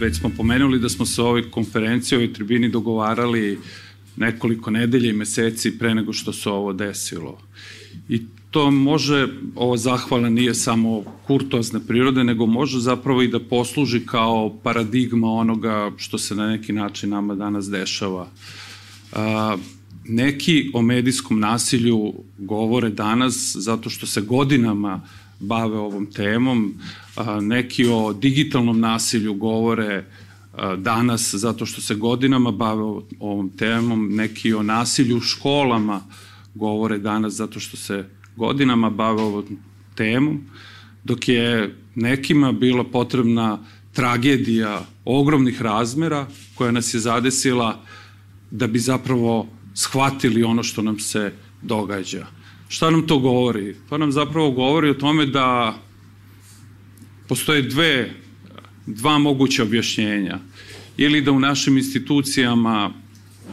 Već smo pomenuli da smo se ovoj konferenciji, ovoj tribini dogovarali nekoliko nedelja i meseci pre nego što se ovo desilo. I to može, ovo zahvala nije samo kurtozne prirode, nego može zapravo i da posluži kao paradigma onoga što se na neki način nama danas dešava. A, neki o medijskom nasilju govore danas zato što se godinama bave ovom temom, neki o digitalnom nasilju govore danas zato što se godinama bave ovom temom, neki o nasilju u školama govore danas zato što se godinama bave ovom temom, dok je nekima bila potrebna tragedija ogromnih razmera koja nas je zadesila da bi zapravo shvatili ono što nam se događa. Šta nam to govori? To nam zapravo govori o tome da postoje dve, dva moguća objašnjenja. Ili da u našim institucijama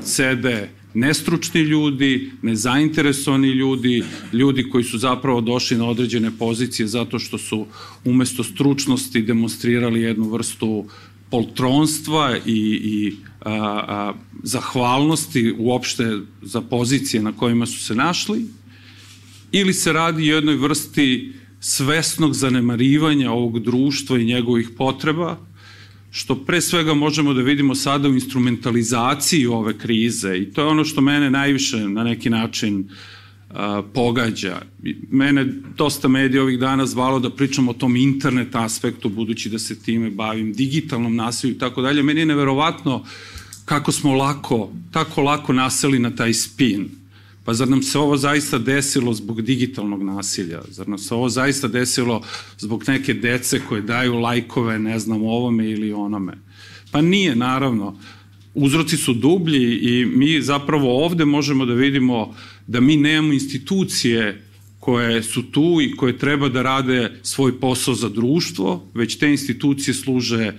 sede nestručni ljudi, nezainteresovani ljudi, ljudi koji su zapravo došli na određene pozicije zato što su umesto stručnosti demonstrirali jednu vrstu poltronstva i, i a, a, zahvalnosti uopšte za pozicije na kojima su se našli, ili se radi o jednoj vrsti svesnog zanemarivanja ovog društva i njegovih potreba, što pre svega možemo da vidimo sada u instrumentalizaciji ove krize i to je ono što mene najviše na neki način a, pogađa. Mene dosta medija ovih dana zvalo da pričam o tom internet aspektu, budući da se time bavim, digitalnom nasilju i tako dalje. Meni je neverovatno kako smo lako, tako lako naseli na taj spin Pa zar nam se ovo zaista desilo zbog digitalnog nasilja? Zar nam se ovo zaista desilo zbog neke dece koje daju lajkove, ne znam, ovome ili onome? Pa nije, naravno. Uzroci su dublji i mi zapravo ovde možemo da vidimo da mi nemamo institucije koje su tu i koje treba da rade svoj posao za društvo, već te institucije služe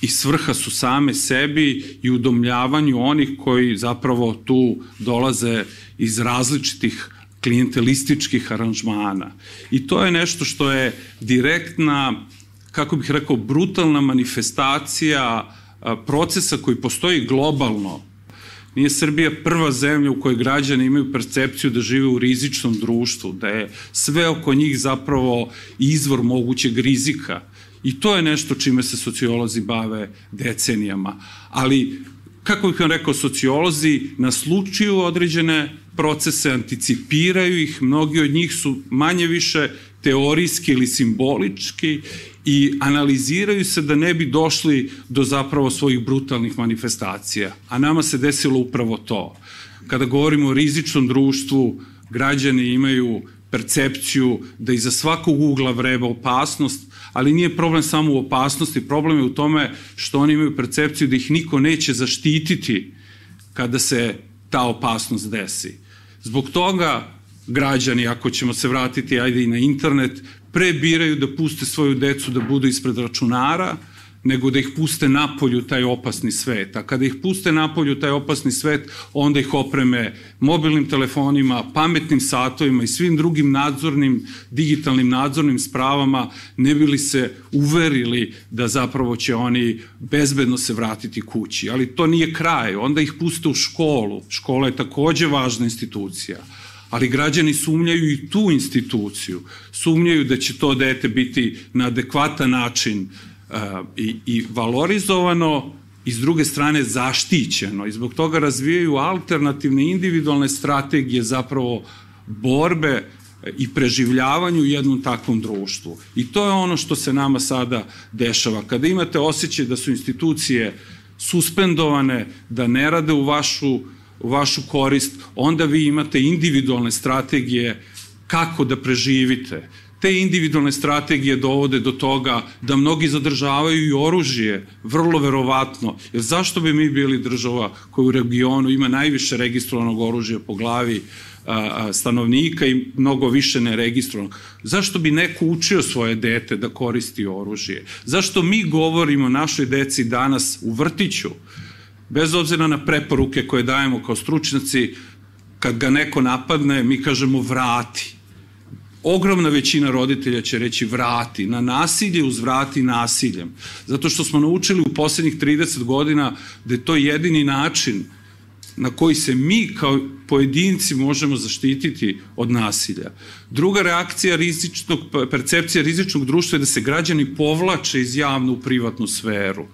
i svrha su same sebi i udomljavanju onih koji zapravo tu dolaze iz različitih klijentelističkih aranžmana. I to je nešto što je direktna, kako bih rekao, brutalna manifestacija procesa koji postoji globalno. Nije Srbija prva zemlja u kojoj građani imaju percepciju da žive u rizičnom društvu, da je sve oko njih zapravo izvor mogućeg rizika. I to je nešto čime se sociolozi bave decenijama. Ali kako bih vam rekao, sociolozi naslučuju određene procese, anticipiraju ih, mnogi od njih su manje više teorijski ili simbolički i analiziraju se da ne bi došli do zapravo svojih brutalnih manifestacija. A nama se desilo upravo to. Kada govorimo o rizičnom društvu, građani imaju percepciju da iza svakog ugla vreba opasnost, ali nije problem samo u opasnosti, problem je u tome što oni imaju percepciju da ih niko neće zaštititi kada se ta opasnost desi. Zbog toga građani, ako ćemo se vratiti ajde i na internet, prebiraju da puste svoju decu da budu ispred računara, nego da ih puste napolju taj opasni svet. A kada ih puste napolju taj opasni svet, onda ih opreme mobilnim telefonima, pametnim satovima i svim drugim nadzornim, digitalnim nadzornim spravama, ne bili se uverili da zapravo će oni bezbedno se vratiti kući. Ali to nije kraj. Onda ih puste u školu. Škola je takođe važna institucija ali građani sumnjaju i tu instituciju. Sumnjaju da će to dete biti na adekvatan način i, i valorizovano i s druge strane zaštićeno i zbog toga razvijaju alternativne individualne strategije zapravo borbe i preživljavanju u jednom takvom društvu. I to je ono što se nama sada dešava. Kada imate osjećaj da su institucije suspendovane, da ne rade u vašu, u vašu korist, onda vi imate individualne strategije kako da preživite te individualne strategije dovode do toga da mnogi zadržavaju i oružje, vrlo verovatno. Jer zašto bi mi bili država koja u regionu ima najviše registrovanog oružja po glavi stanovnika i mnogo više neregistrovanog. Zašto bi neko učio svoje dete da koristi oružje? Zašto mi govorimo našoj deci danas u vrtiću, bez obzira na preporuke koje dajemo kao stručnjaci, kad ga neko napadne, mi kažemo vrati ogromna većina roditelja će reći vrati, na nasilje uzvrati nasiljem. Zato što smo naučili u poslednjih 30 godina da je to jedini način na koji se mi kao pojedinci možemo zaštititi od nasilja. Druga reakcija rizičnog, percepcija rizičnog društva je da se građani povlače iz javnu u privatnu sferu.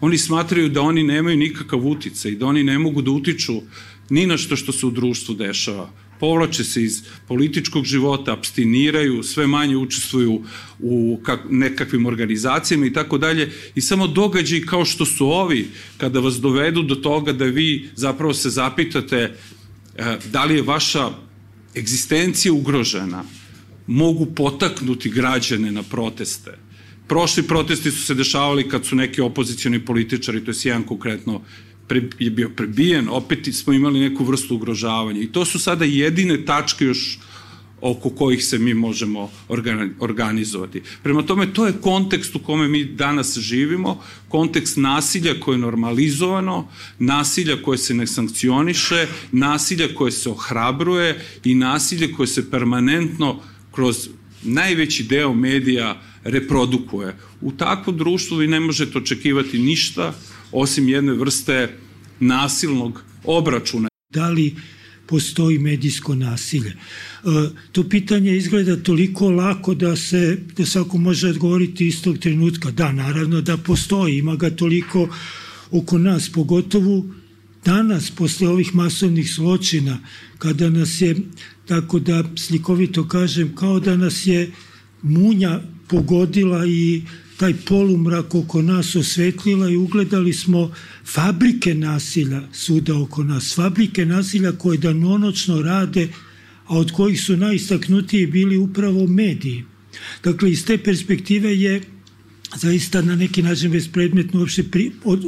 Oni smatraju da oni nemaju nikakav uticaj, da oni ne mogu da utiču ni na što što se u društvu dešava povlače se iz političkog života, abstiniraju, sve manje učestvuju u nekakvim organizacijama i tako dalje i samo događaj kao što su ovi, kada vas dovedu do toga da vi zapravo se zapitate e, da li je vaša egzistencija ugrožena, mogu potaknuti građane na proteste. Prošli protesti su se dešavali kad su neki opozicioni političari, to je jedan konkretno pre, je bio prebijen, opet smo imali neku vrstu ugrožavanja. I to su sada jedine tačke još oko kojih se mi možemo organizovati. Prema tome, to je kontekst u kome mi danas živimo, kontekst nasilja koje je normalizovano, nasilja koje se ne sankcioniše, nasilja koje se ohrabruje i nasilje koje se permanentno kroz najveći deo medija reprodukuje. U takvom društvu vi ne možete očekivati ništa osim jedne vrste nasilnog obračuna. Da li postoji medijsko nasilje? E, to pitanje izgleda toliko lako da se da svako može odgovoriti istog trenutka. Da, naravno da postoji, ima ga toliko oko nas, pogotovo danas posle ovih masovnih zločina, kada nas je, tako da slikovito kažem, kao da nas je munja pogodila i taj polumrak oko nas osvetlila i ugledali smo fabrike nasilja svuda oko nas, fabrike nasilja koje danonočno rade, a od kojih su najistaknutiji bili upravo mediji. Dakle, iz te perspektive je zaista na neki način bespredmetno uopšte pri, od,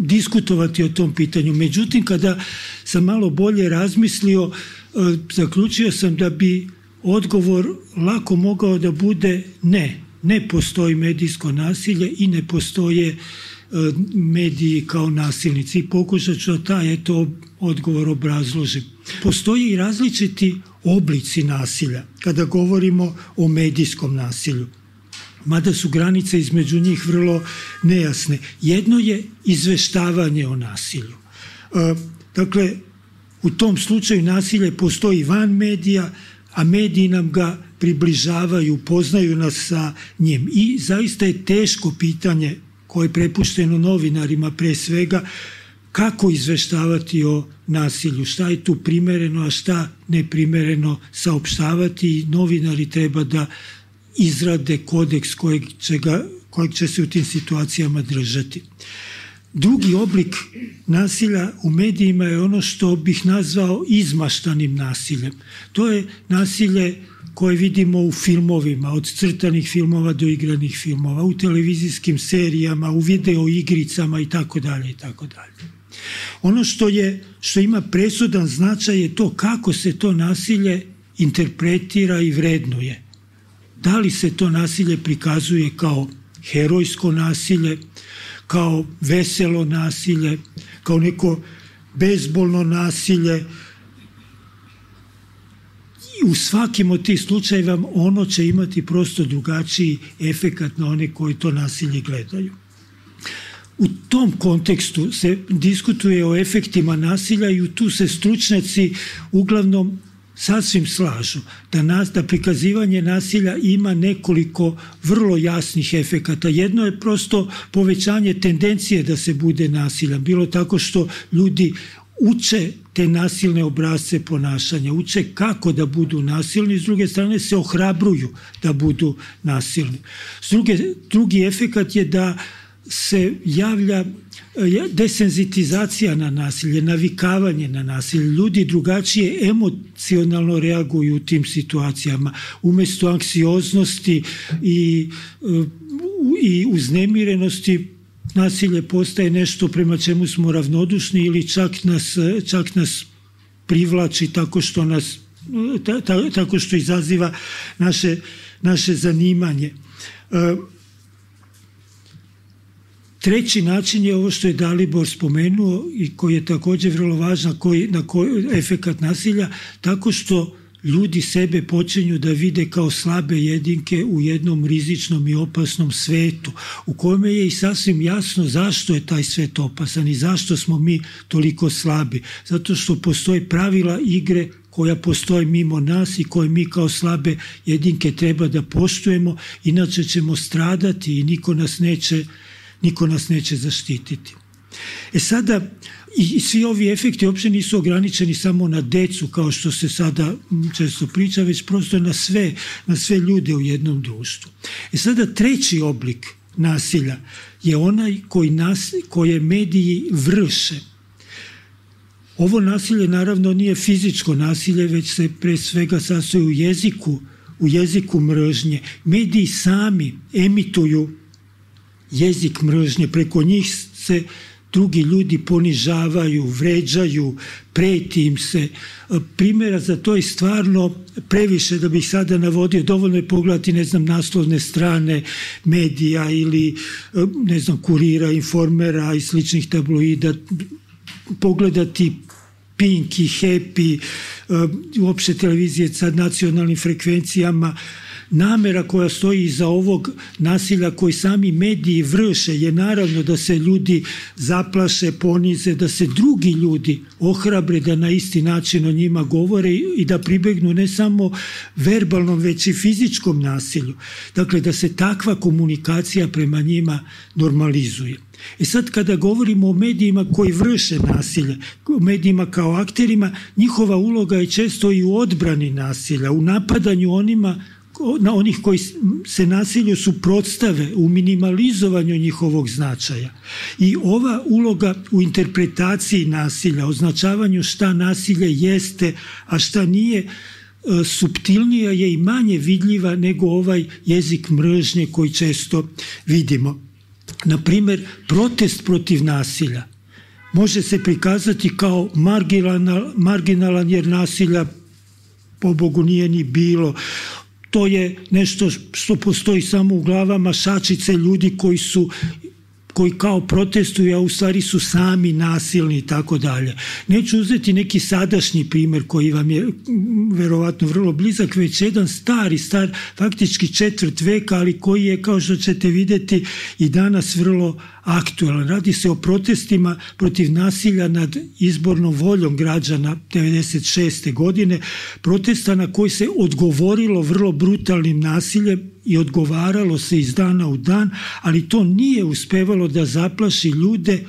diskutovati o tom pitanju. Međutim, kada sam malo bolje razmislio, e, zaključio sam da bi odgovor lako mogao da bude ne ne postoji medijsko nasilje i ne postoje e, mediji kao nasilnici. I pokušat ću da taj eto odgovor obrazložim. Postoje i različiti oblici nasilja kada govorimo o medijskom nasilju. Mada su granice između njih vrlo nejasne. Jedno je izveštavanje o nasilju. E, dakle, u tom slučaju nasilje postoji van medija, a mediji nam ga približavaju, poznaju nas sa njim. I zaista je teško pitanje koje je prepušteno novinarima pre svega, kako izveštavati o nasilju, šta je tu primereno, a šta neprimereno saopštavati novinari treba da izrade kodeks kojeg će, ga, kojeg će se u tim situacijama držati. Drugi oblik nasilja u medijima je ono što bih nazvao izmaštanim nasiljem. To je nasilje koje vidimo u filmovima, od crtanih filmova do igranih filmova, u televizijskim serijama, u video igricama i tako dalje i tako dalje. Ono što je što ima presudan značaj je to kako se to nasilje interpretira i vrednuje. Da li se to nasilje prikazuje kao herojsko nasilje, kao veselo nasilje, kao neko bezbolno nasilje, u svakim od tih slučajeva ono će imati prosto drugačiji efekat na one koji to nasilje gledaju. U tom kontekstu se diskutuje o efektima nasilja i tu se stručnjaci uglavnom sasvim slažu da, nas, da prikazivanje nasilja ima nekoliko vrlo jasnih efekata. Jedno je prosto povećanje tendencije da se bude nasiljan, bilo tako što ljudi uče te nasilne obrazce ponašanja, uče kako da budu nasilni, s druge strane se ohrabruju da budu nasilni. S druge, drugi efekat je da se javlja desenzitizacija na nasilje, navikavanje na nasilje. Ljudi drugačije emocionalno reaguju u tim situacijama. Umesto anksioznosti i, i uznemirenosti nasilje postaje nešto prema čemu smo ravnodušni ili čak nas, čak nas privlači tako što nas tako što izaziva naše, naše zanimanje. E, treći način je ovo što je Dalibor spomenuo i koji je također vrlo važan koji, na koji efekat nasilja, tako što ljudi sebe počinju da vide kao slabe jedinke u jednom rizičnom i opasnom svetu u kome je i sasvim jasno zašto je taj svet opasan i zašto smo mi toliko slabi. Zato što postoje pravila igre koja postoji mimo nas i koje mi kao slabe jedinke treba da poštujemo, inače ćemo stradati i niko nas neće, niko nas neće zaštititi. E sada, i svi ovi efekti uopće nisu ograničeni samo na decu, kao što se sada često priča, već prosto na sve, na sve ljude u jednom društvu. E sada, treći oblik nasilja je onaj koji nas, koje mediji vrše ovo nasilje naravno nije fizičko nasilje, već se pre svega sastoji u jeziku, u jeziku mržnje. Mediji sami emituju jezik mržnje, preko njih se drugi ljudi ponižavaju, vređaju, preti im se. Primjera za to je stvarno previše da bih sada navodio, dovoljno je pogledati, ne znam, naslovne strane medija ili, ne znam, kurira, informera i sličnih tabloida, pogledati Pink i Happy, uopšte televizije sa nacionalnim frekvencijama, namera koja stoji iza ovog nasilja koji sami mediji vrše je naravno da se ljudi zaplaše, ponize, da se drugi ljudi ohrabre da na isti način o njima govore i da pribegnu ne samo verbalnom već i fizičkom nasilju. Dakle, da se takva komunikacija prema njima normalizuje. E sad kada govorimo o medijima koji vrše nasilje, medijima kao akterima, njihova uloga je često i u odbrani nasilja, u napadanju onima na onih koji se nasilju suprotstave u minimalizovanju njihovog značaja. I ova uloga u interpretaciji nasilja, označavanju šta nasilje jeste, a šta nije, e, subtilnija je i manje vidljiva nego ovaj jezik mržnje koji često vidimo. Na primer, protest protiv nasilja može se prikazati kao marginalan, marginalan jer nasilja po Bogu nije ni bilo to je nešto što postoji samo u glavama šačice ljudi koji su koji kao protestuju, a u stvari su sami nasilni i tako dalje. Neću uzeti neki sadašnji primer koji vam je verovatno vrlo blizak, već jedan stari, star, faktički četvrt veka, ali koji je, kao što ćete videti, i danas vrlo aktualan. Radi se o protestima protiv nasilja nad izbornom voljom građana 96. godine, protesta na koji se odgovorilo vrlo brutalnim nasiljem i odgovaralo se iz dana u dan, ali to nije uspevalo da zaplaši ljude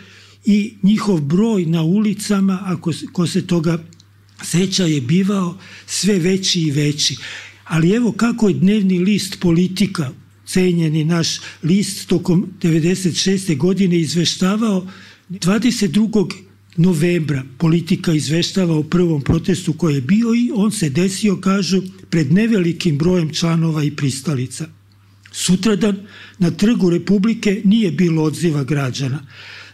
i njihov broj na ulicama, ako ko se toga seća, je bivao sve veći i veći. Ali evo kako je dnevni list politika cenjeni naš list tokom 96. godine izveštavao 22. novembra politika izveštava o prvom protestu koji je bio i on se desio, kažu, pred nevelikim brojem članova i pristalica. Sutradan na trgu Republike nije bilo odziva građana.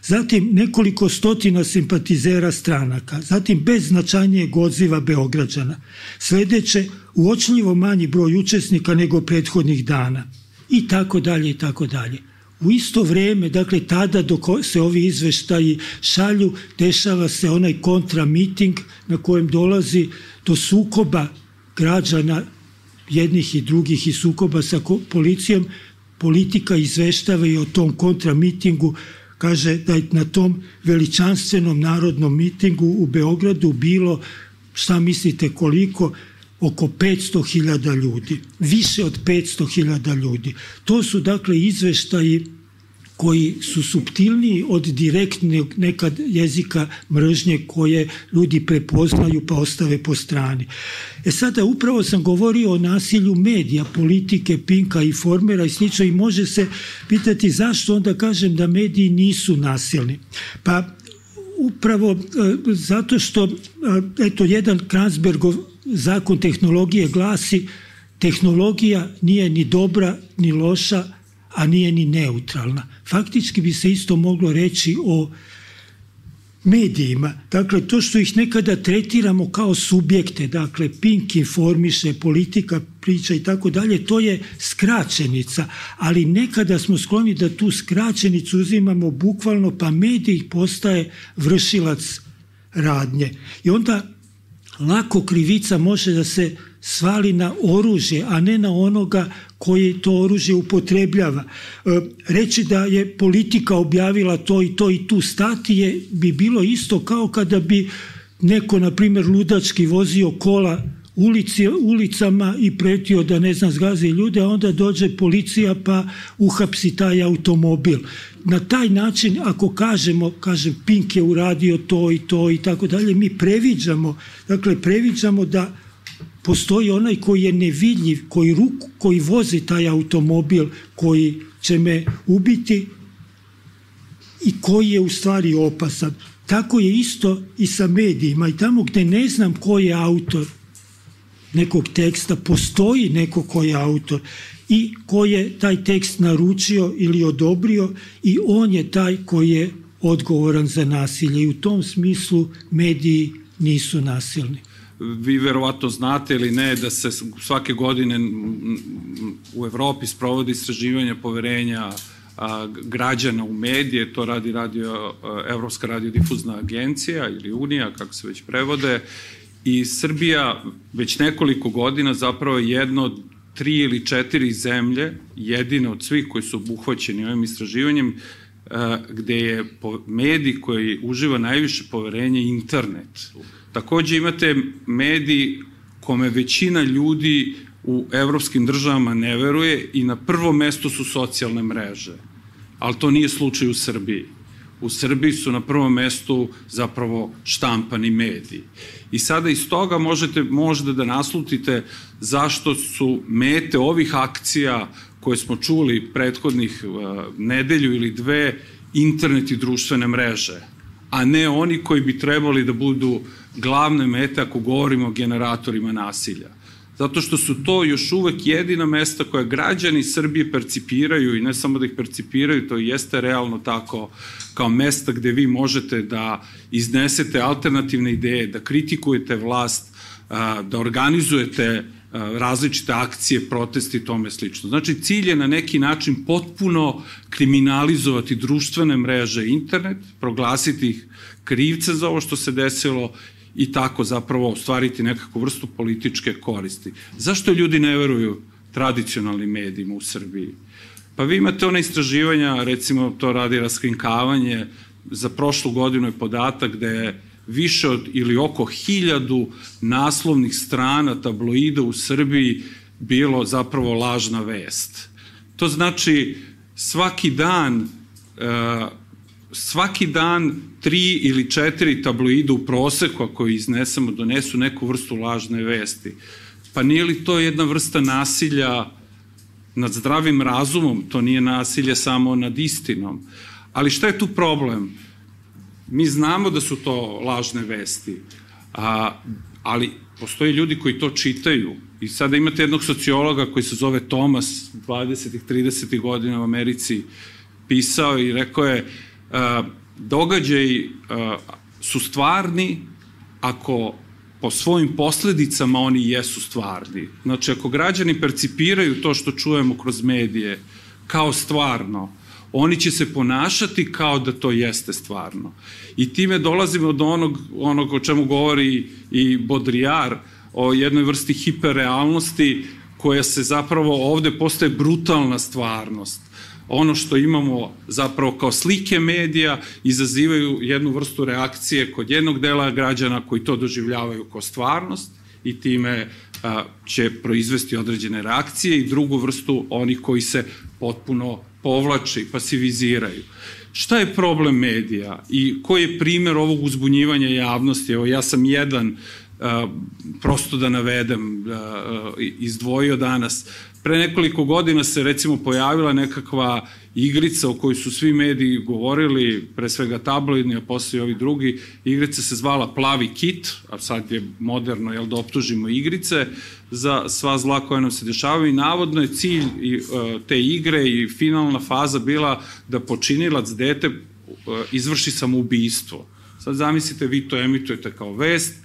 Zatim nekoliko stotina simpatizera stranaka, zatim bez značajnijeg odziva Beograđana. Sledeće, uočljivo manji broj učesnika nego prethodnih dana i tako dalje i tako dalje. U isto vrijeme, dakle tada dok se ovi izveštaji šalju, dešava se onaj kontramiting na kojem dolazi do sukoba građana jednih i drugih i sukoba sa policijom. Politika izveštava i o tom kontramitingu, kaže da je na tom veličanstvenom narodnom mitingu u Beogradu bilo, šta mislite koliko, oko 500.000 ljudi, više od 500.000 ljudi. To su dakle izveštaji koji su subtilniji od direktnog nekad jezika mržnje koje ljudi prepoznaju pa ostave po strani. E sada upravo sam govorio o nasilju medija, politike, pinka i formera i slično i može se pitati zašto onda kažem da mediji nisu nasilni. Pa upravo e, zato što, e, eto, jedan Kransbergov zakon tehnologije glasi tehnologija nije ni dobra ni loša, a nije ni neutralna. Faktički bi se isto moglo reći o medijima. Dakle, to što ih nekada tretiramo kao subjekte, dakle, Pink informiše, politika priča i tako dalje, to je skraćenica, ali nekada smo skloni da tu skraćenicu uzimamo bukvalno, pa medij postaje vršilac radnje. I onda lako krivica može da se svali na oružje, a ne na onoga koji to oružje upotrebljava. E, reći da je politika objavila to i to i tu stati je bi bilo isto kao kada bi neko, na primjer, ludački vozio kola ulici, ulicama i pretio da ne znam zgazi ljude, a onda dođe policija pa uhapsi taj automobil. Na taj način, ako kažemo, kažem, Pink je uradio to i to i tako dalje, mi previđamo, dakle, previđamo da postoji onaj koji je nevidljiv, koji, ruku, koji vozi taj automobil, koji će me ubiti i koji je u stvari opasan. Tako je isto i sa medijima i tamo gde ne znam ko je autor nekog teksta, postoji neko ko je autor i ko je taj tekst naručio ili odobrio i on je taj koji je odgovoran za nasilje i u tom smislu mediji nisu nasilni vi verovatno znate ili ne da se svake godine u Evropi sprovodi istraživanje poverenja a, građana u medije, to radi radio, Evropska radiodifuzna agencija ili Unija, kako se već prevode, i Srbija već nekoliko godina zapravo je jedno od tri ili četiri zemlje, jedine od svih koji su obuhvaćeni ovim istraživanjem, gde je medij koji uživa najviše poverenje internet. Takođe imate mediji kome većina ljudi u evropskim državama ne veruje i na prvom mestu su socijalne mreže. Ali to nije slučaj u Srbiji. U Srbiji su na prvom mestu zapravo štampani mediji. I sada iz toga možete možda da naslutite zašto su mete ovih akcija koje smo čuli prethodnih uh, nedelju ili dve internet i društvene mreže, a ne oni koji bi trebali da budu uh, glavne mete ako govorimo o generatorima nasilja. Zato što su to još uvek jedina mesta koja građani Srbije percipiraju i ne samo da ih percipiraju, to jeste realno tako kao mesta gde vi možete da iznesete alternativne ideje, da kritikujete vlast, da organizujete različite akcije, protesti i tome slično. Znači, cilj je na neki način potpuno kriminalizovati društvene mreže internet, proglasiti ih krivce za ovo što se desilo i tako zapravo ostvariti nekakvu vrstu političke koristi. Zašto ljudi ne veruju tradicionalnim medijima u Srbiji? Pa vi imate one istraživanja, recimo to radi raskrinkavanje, za prošlu godinu je podatak da je više od ili oko hiljadu naslovnih strana tabloida u Srbiji bilo zapravo lažna vest. To znači svaki dan uh, svaki dan tri ili četiri tabloida u proseku, ako iznesemo, donesu neku vrstu lažne vesti. Pa nije li to jedna vrsta nasilja nad zdravim razumom? To nije nasilje samo nad istinom. Ali šta je tu problem? Mi znamo da su to lažne vesti, a, ali postoje ljudi koji to čitaju. I sada imate jednog sociologa koji se zove Thomas, 20. 30. godina u Americi, pisao i rekao je događaji su stvarni ako po svojim posledicama oni jesu stvarni. Znači, ako građani percipiraju to što čujemo kroz medije kao stvarno, oni će se ponašati kao da to jeste stvarno. I time dolazimo do onog, onog o čemu govori i Bodrijar, o jednoj vrsti hiperrealnosti koja se zapravo ovde postaje brutalna stvarnost ono što imamo zapravo kao slike medija izazivaju jednu vrstu reakcije kod jednog dela građana koji to doživljavaju kao stvarnost i time a, će proizvesti određene reakcije i drugu vrstu onih koji se potpuno povlače i pasiviziraju. Šta je problem medija i koji je primer ovog uzbunjivanja javnosti? Evo, ja sam jedan, prosto da navedem, izdvojio danas. Pre nekoliko godina se recimo pojavila nekakva igrica o kojoj su svi mediji govorili, pre svega tabloidni, a posle i ovi drugi. Igrica se zvala Plavi kit, a sad je moderno jel, da optužimo igrice za sva zla koja nam se dešavaju i navodno je cilj uh, te igre i finalna faza bila da počinilac dete uh, izvrši samoubistvo. Sad zamislite, vi to emitujete kao vest,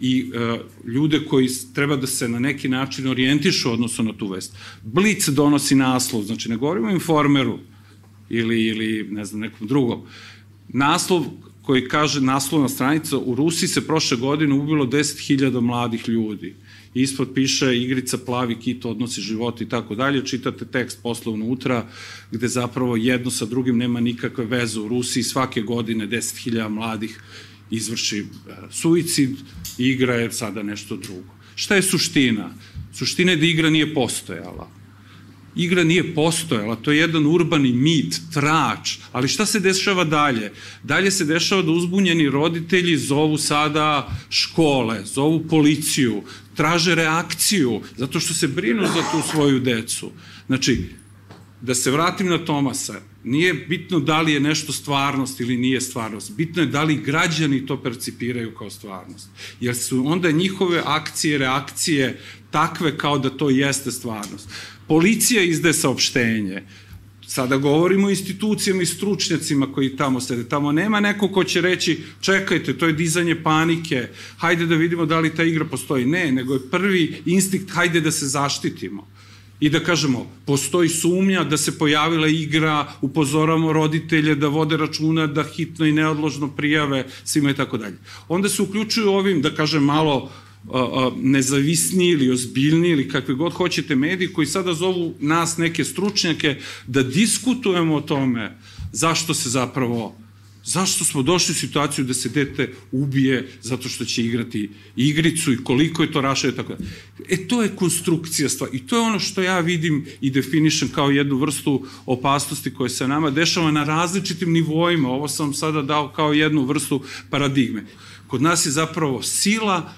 i e, ljude koji treba da se na neki način orijentišu odnosno na tu vest. Blic donosi naslov, znači ne govorimo informeru ili, ili ne znam, nekom drugom. Naslov koji kaže naslovna stranica, u Rusiji se prošle godine ubilo 10.000 mladih ljudi. Ispod piše igrica plavi kit odnosi život i tako dalje, čitate tekst posle unutra gde zapravo jedno sa drugim nema nikakve veze. U Rusiji svake godine 10.000 mladih izvrši e, suicid, igra je sada nešto drugo. Šta je suština? Suština je da igra nije postojala. Igra nije postojala, to je jedan urbani mit, trač, ali šta se dešava dalje? Dalje se dešava da uzbunjeni roditelji zovu sada škole, zovu policiju, traže reakciju, zato što se brinu za tu svoju decu. Znači, da se vratim na Tomasa, nije bitno da li je nešto stvarnost ili nije stvarnost, bitno je da li građani to percipiraju kao stvarnost. Jer su onda njihove akcije, reakcije takve kao da to jeste stvarnost. Policija izde saopštenje, Sada govorimo o institucijama i stručnjacima koji tamo sede. Tamo nema neko ko će reći čekajte, to je dizanje panike, hajde da vidimo da li ta igra postoji. Ne, nego je prvi instinkt hajde da se zaštitimo i da kažemo, postoji sumnja da se pojavila igra, upozoramo roditelje da vode računa, da hitno i neodložno prijave svima i tako dalje. Onda se uključuju ovim, da kažem, malo nezavisni ili ozbiljni ili kakve god hoćete mediji koji sada zovu nas neke stručnjake da diskutujemo o tome zašto se zapravo Zašto smo došli u situaciju da se dete ubije zato što će igrati igricu i koliko je to rašao i tako da. E to je konstrukcija stvari i to je ono što ja vidim i definišem kao jednu vrstu opasnosti koja se nama dešava na različitim nivoima. Ovo sam sada dao kao jednu vrstu paradigme. Kod nas je zapravo sila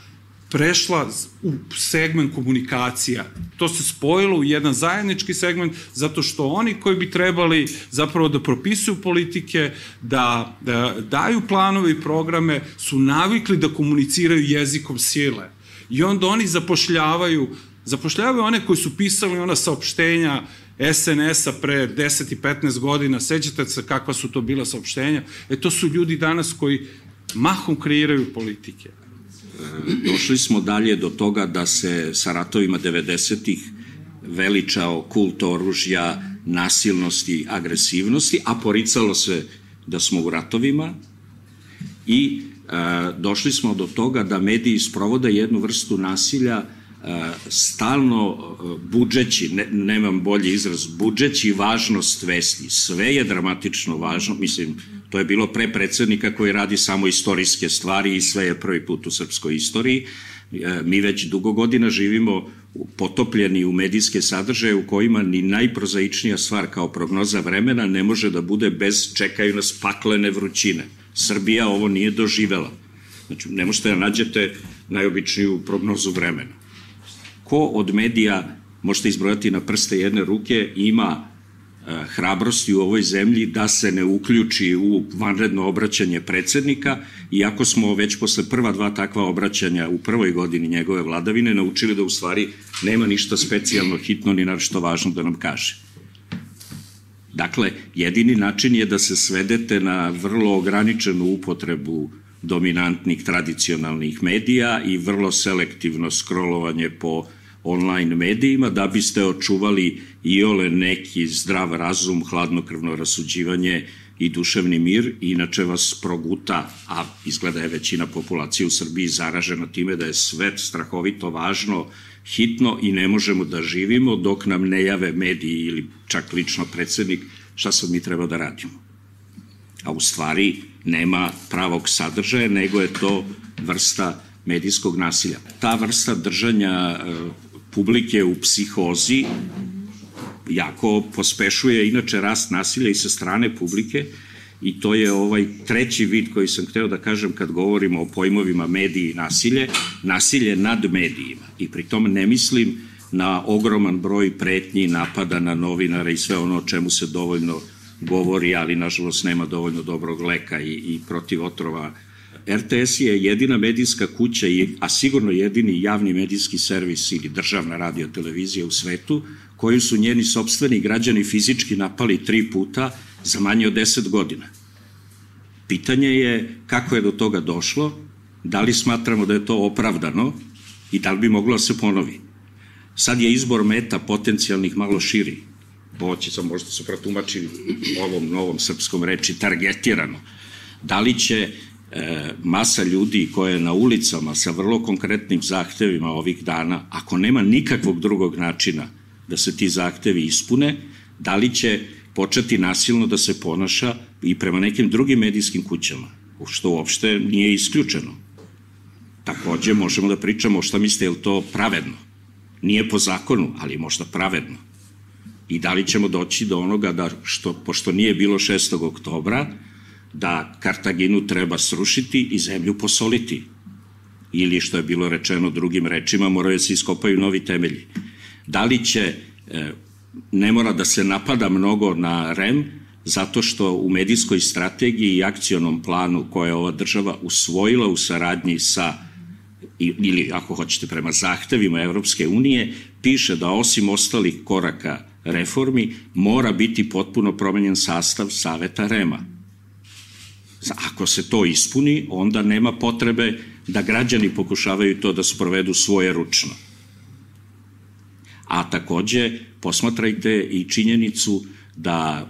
prešla u segment komunikacija. To se spojilo u jedan zajednički segment zato što oni koji bi trebali zapravo da propisuju politike, da, da daju planove i programe, su navikli da komuniciraju jezikom sile. I onda oni zapošljavaju, zapošljavaju one koji su pisali ona saopštenja SNS-a pre 10 i 15 godina, sećate se kakva su to bila saopštenja, e to su ljudi danas koji mahom kreiraju politike došli smo dalje do toga da se sa ratovima 90-ih veličao kult oružja, nasilnosti, agresivnosti, a poricalo se da smo u ratovima i e, došli smo do toga da mediji sprovode jednu vrstu nasilja e, stalno e, budžeći, ne, nemam bolji izraz, budžeći važnost vesti. Sve je dramatično važno, mislim, To je bilo pre predsednika koji radi samo istorijske stvari i sve je prvi put u srpskoj istoriji. E, mi već dugo godina živimo potopljeni u medijske sadržaje u kojima ni najprozaičnija stvar kao prognoza vremena ne može da bude bez čekaju nas paklene vrućine. Srbija ovo nije doživela. Znači, ne možete da nađete najobičniju prognozu vremena. Ko od medija, možete izbrojati na prste jedne ruke, ima hrabrosti u ovoj zemlji da se ne uključi u vanredno obraćanje predsednika, iako smo već posle prva dva takva obraćanja u prvoj godini njegove vladavine naučili da u stvari nema ništa specijalno hitno ni našto važno da nam kaže. Dakle, jedini način je da se svedete na vrlo ograničenu upotrebu dominantnih tradicionalnih medija i vrlo selektivno scrollovanje po online medijima da biste očuvali i ole neki zdrav razum, hladnokrvno rasuđivanje i duševni mir, inače vas proguta, a izgleda je većina populacije u Srbiji zaražena time da je svet strahovito važno, hitno i ne možemo da živimo dok nam ne jave mediji ili čak lično predsednik šta sad mi treba da radimo. A u stvari nema pravog sadržaja, nego je to vrsta medijskog nasilja. Ta vrsta držanja publike u psihozi jako pospešuje inače rast nasilja i sa strane publike i to je ovaj treći vid koji sam hteo da kažem kad govorimo o pojmovima mediji i nasilje, nasilje nad medijima i pri tom ne mislim na ogroman broj pretnji, napada na novinara i sve ono o čemu se dovoljno govori, ali nažalost nema dovoljno dobrog leka i, i protiv otrova. RTS je jedina medijska kuća, a sigurno jedini javni medijski servis ili državna radiotelevizija u svetu, koju su njeni sobstveni građani fizički napali tri puta za manje od 10 godina. Pitanje je kako je do toga došlo, da li smatramo da je to opravdano i da li bi moglo da se ponovi. Sad je izbor meta potencijalnih malo širi. Ovo će sam možda se protumači ovom novom srpskom reči targetirano. Da li će masa ljudi koja je na ulicama sa vrlo konkretnim zahtevima ovih dana, ako nema nikakvog drugog načina da se ti zahtevi ispune, da li će početi nasilno da se ponaša i prema nekim drugim medijskim kućama, što uopšte nije isključeno. Takođe možemo da pričamo šta mislite, je li to pravedno? Nije po zakonu, ali možda pravedno. I da li ćemo doći do onoga da, što, pošto nije bilo 6. oktobra, da Kartaginu treba srušiti i zemlju posoliti. Ili, što je bilo rečeno drugim rečima, moraju da se iskopaju novi temelji. Da li će e, ne mora da se napada mnogo na REM, zato što u medijskoj strategiji i akcionom planu koje je ova država usvojila u saradnji sa ili ako hoćete prema zahtevima Evropske unije, piše da osim ostalih koraka reformi mora biti potpuno promenjen sastav Saveta REMA. Ako se to ispuni, onda nema potrebe da građani pokušavaju to da sprovedu svoje ručno. A takođe, posmatrajte i činjenicu da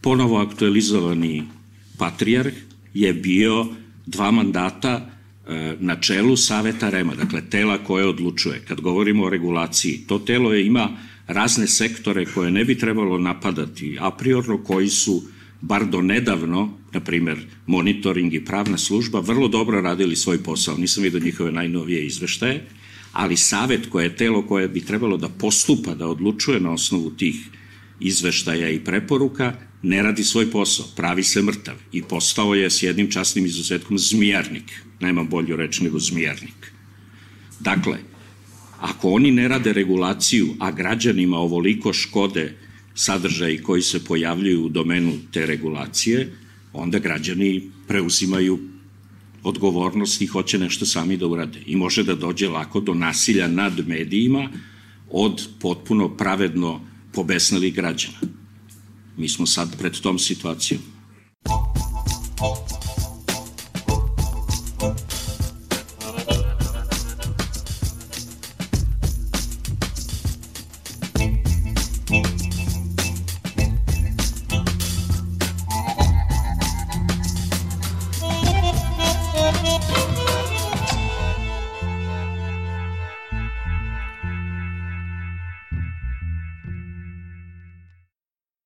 ponovo aktualizovani patrijarh je bio dva mandata e, na čelu Saveta Rema, dakle tela koje odlučuje. Kad govorimo o regulaciji, to telo je, ima razne sektore koje ne bi trebalo napadati a priorno, koji su bar do nedavno, na primer monitoring i pravna služba, vrlo dobro radili svoj posao. Nisam vidio njihove najnovije izveštaje, ali savet koje je telo koje bi trebalo da postupa, da odlučuje na osnovu tih izveštaja i preporuka, ne radi svoj posao, pravi se mrtav i postao je s jednim časnim izuzetkom zmijarnik, nema bolju reč nego zmijarnik. Dakle, ako oni ne rade regulaciju, a građanima ovoliko škode sadržaji koji se pojavljuju u domenu te regulacije, onda građani preuzimaju odgovornost i hoće nešto sami da urade. I može da dođe lako do nasilja nad medijima od potpuno pravedno pobesnalih građana. Mi smo sad pred tom situacijom.